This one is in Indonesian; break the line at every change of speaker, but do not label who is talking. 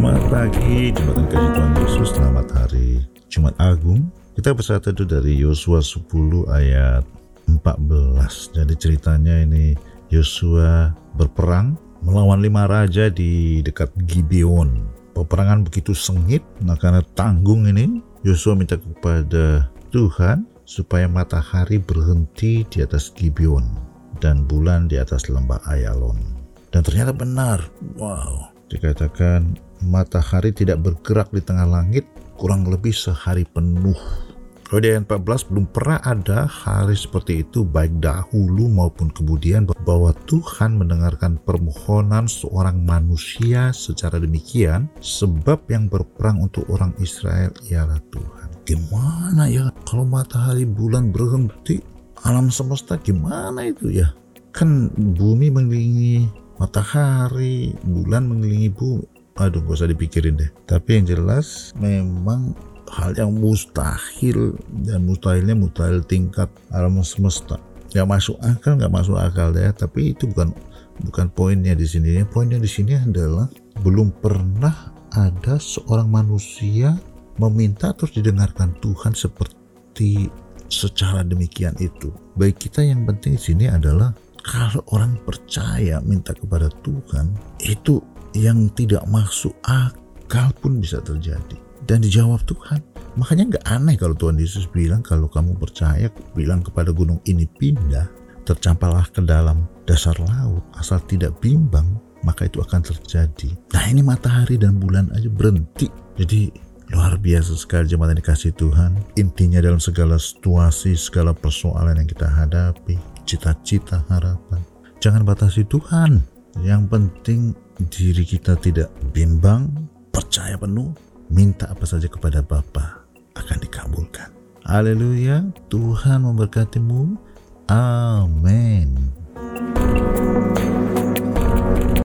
Selamat pagi, Jumat yang kasih Tuhan Yesus, selamat hari Jumat Agung. Kita bersatu itu dari Yosua 10 ayat 14. Jadi ceritanya ini Yosua berperang melawan lima raja di dekat Gibeon. Peperangan begitu sengit, nah karena tanggung ini Yosua minta kepada Tuhan supaya matahari berhenti di atas Gibeon dan bulan di atas lembah Ayalon. Dan ternyata benar. Wow. Dikatakan matahari tidak bergerak di tengah langit kurang lebih sehari penuh. Ayat 14 belum pernah ada hari seperti itu baik dahulu maupun kemudian bahwa Tuhan mendengarkan permohonan seorang manusia secara demikian sebab yang berperang untuk orang Israel ialah Tuhan. Gimana ya kalau matahari bulan berhenti alam semesta gimana itu ya? Kan bumi mengelilingi matahari, bulan mengelilingi bumi. Aduh, gak usah dipikirin deh. Tapi yang jelas memang hal yang mustahil dan mustahilnya mustahil tingkat alam semesta. Gak masuk akal, gak masuk akal deh. Tapi itu bukan bukan poinnya di sini. Poinnya di sini adalah belum pernah ada seorang manusia meminta terus didengarkan Tuhan seperti secara demikian itu. Baik kita yang penting di sini adalah kalau orang percaya minta kepada Tuhan itu yang tidak masuk akal pun bisa terjadi. Dan dijawab Tuhan. Makanya nggak aneh kalau Tuhan Yesus bilang kalau kamu percaya bilang kepada gunung ini pindah tercampaklah ke dalam dasar laut. Asal tidak bimbang maka itu akan terjadi. Nah ini matahari dan bulan aja berhenti. Jadi luar biasa sekali jemaat yang dikasih Tuhan. Intinya dalam segala situasi segala persoalan yang kita hadapi cita-cita, harapan. Jangan batasi Tuhan. Yang penting diri kita tidak bimbang, percaya penuh, minta apa saja kepada Bapa akan dikabulkan. Haleluya, Tuhan memberkatimu. Amin.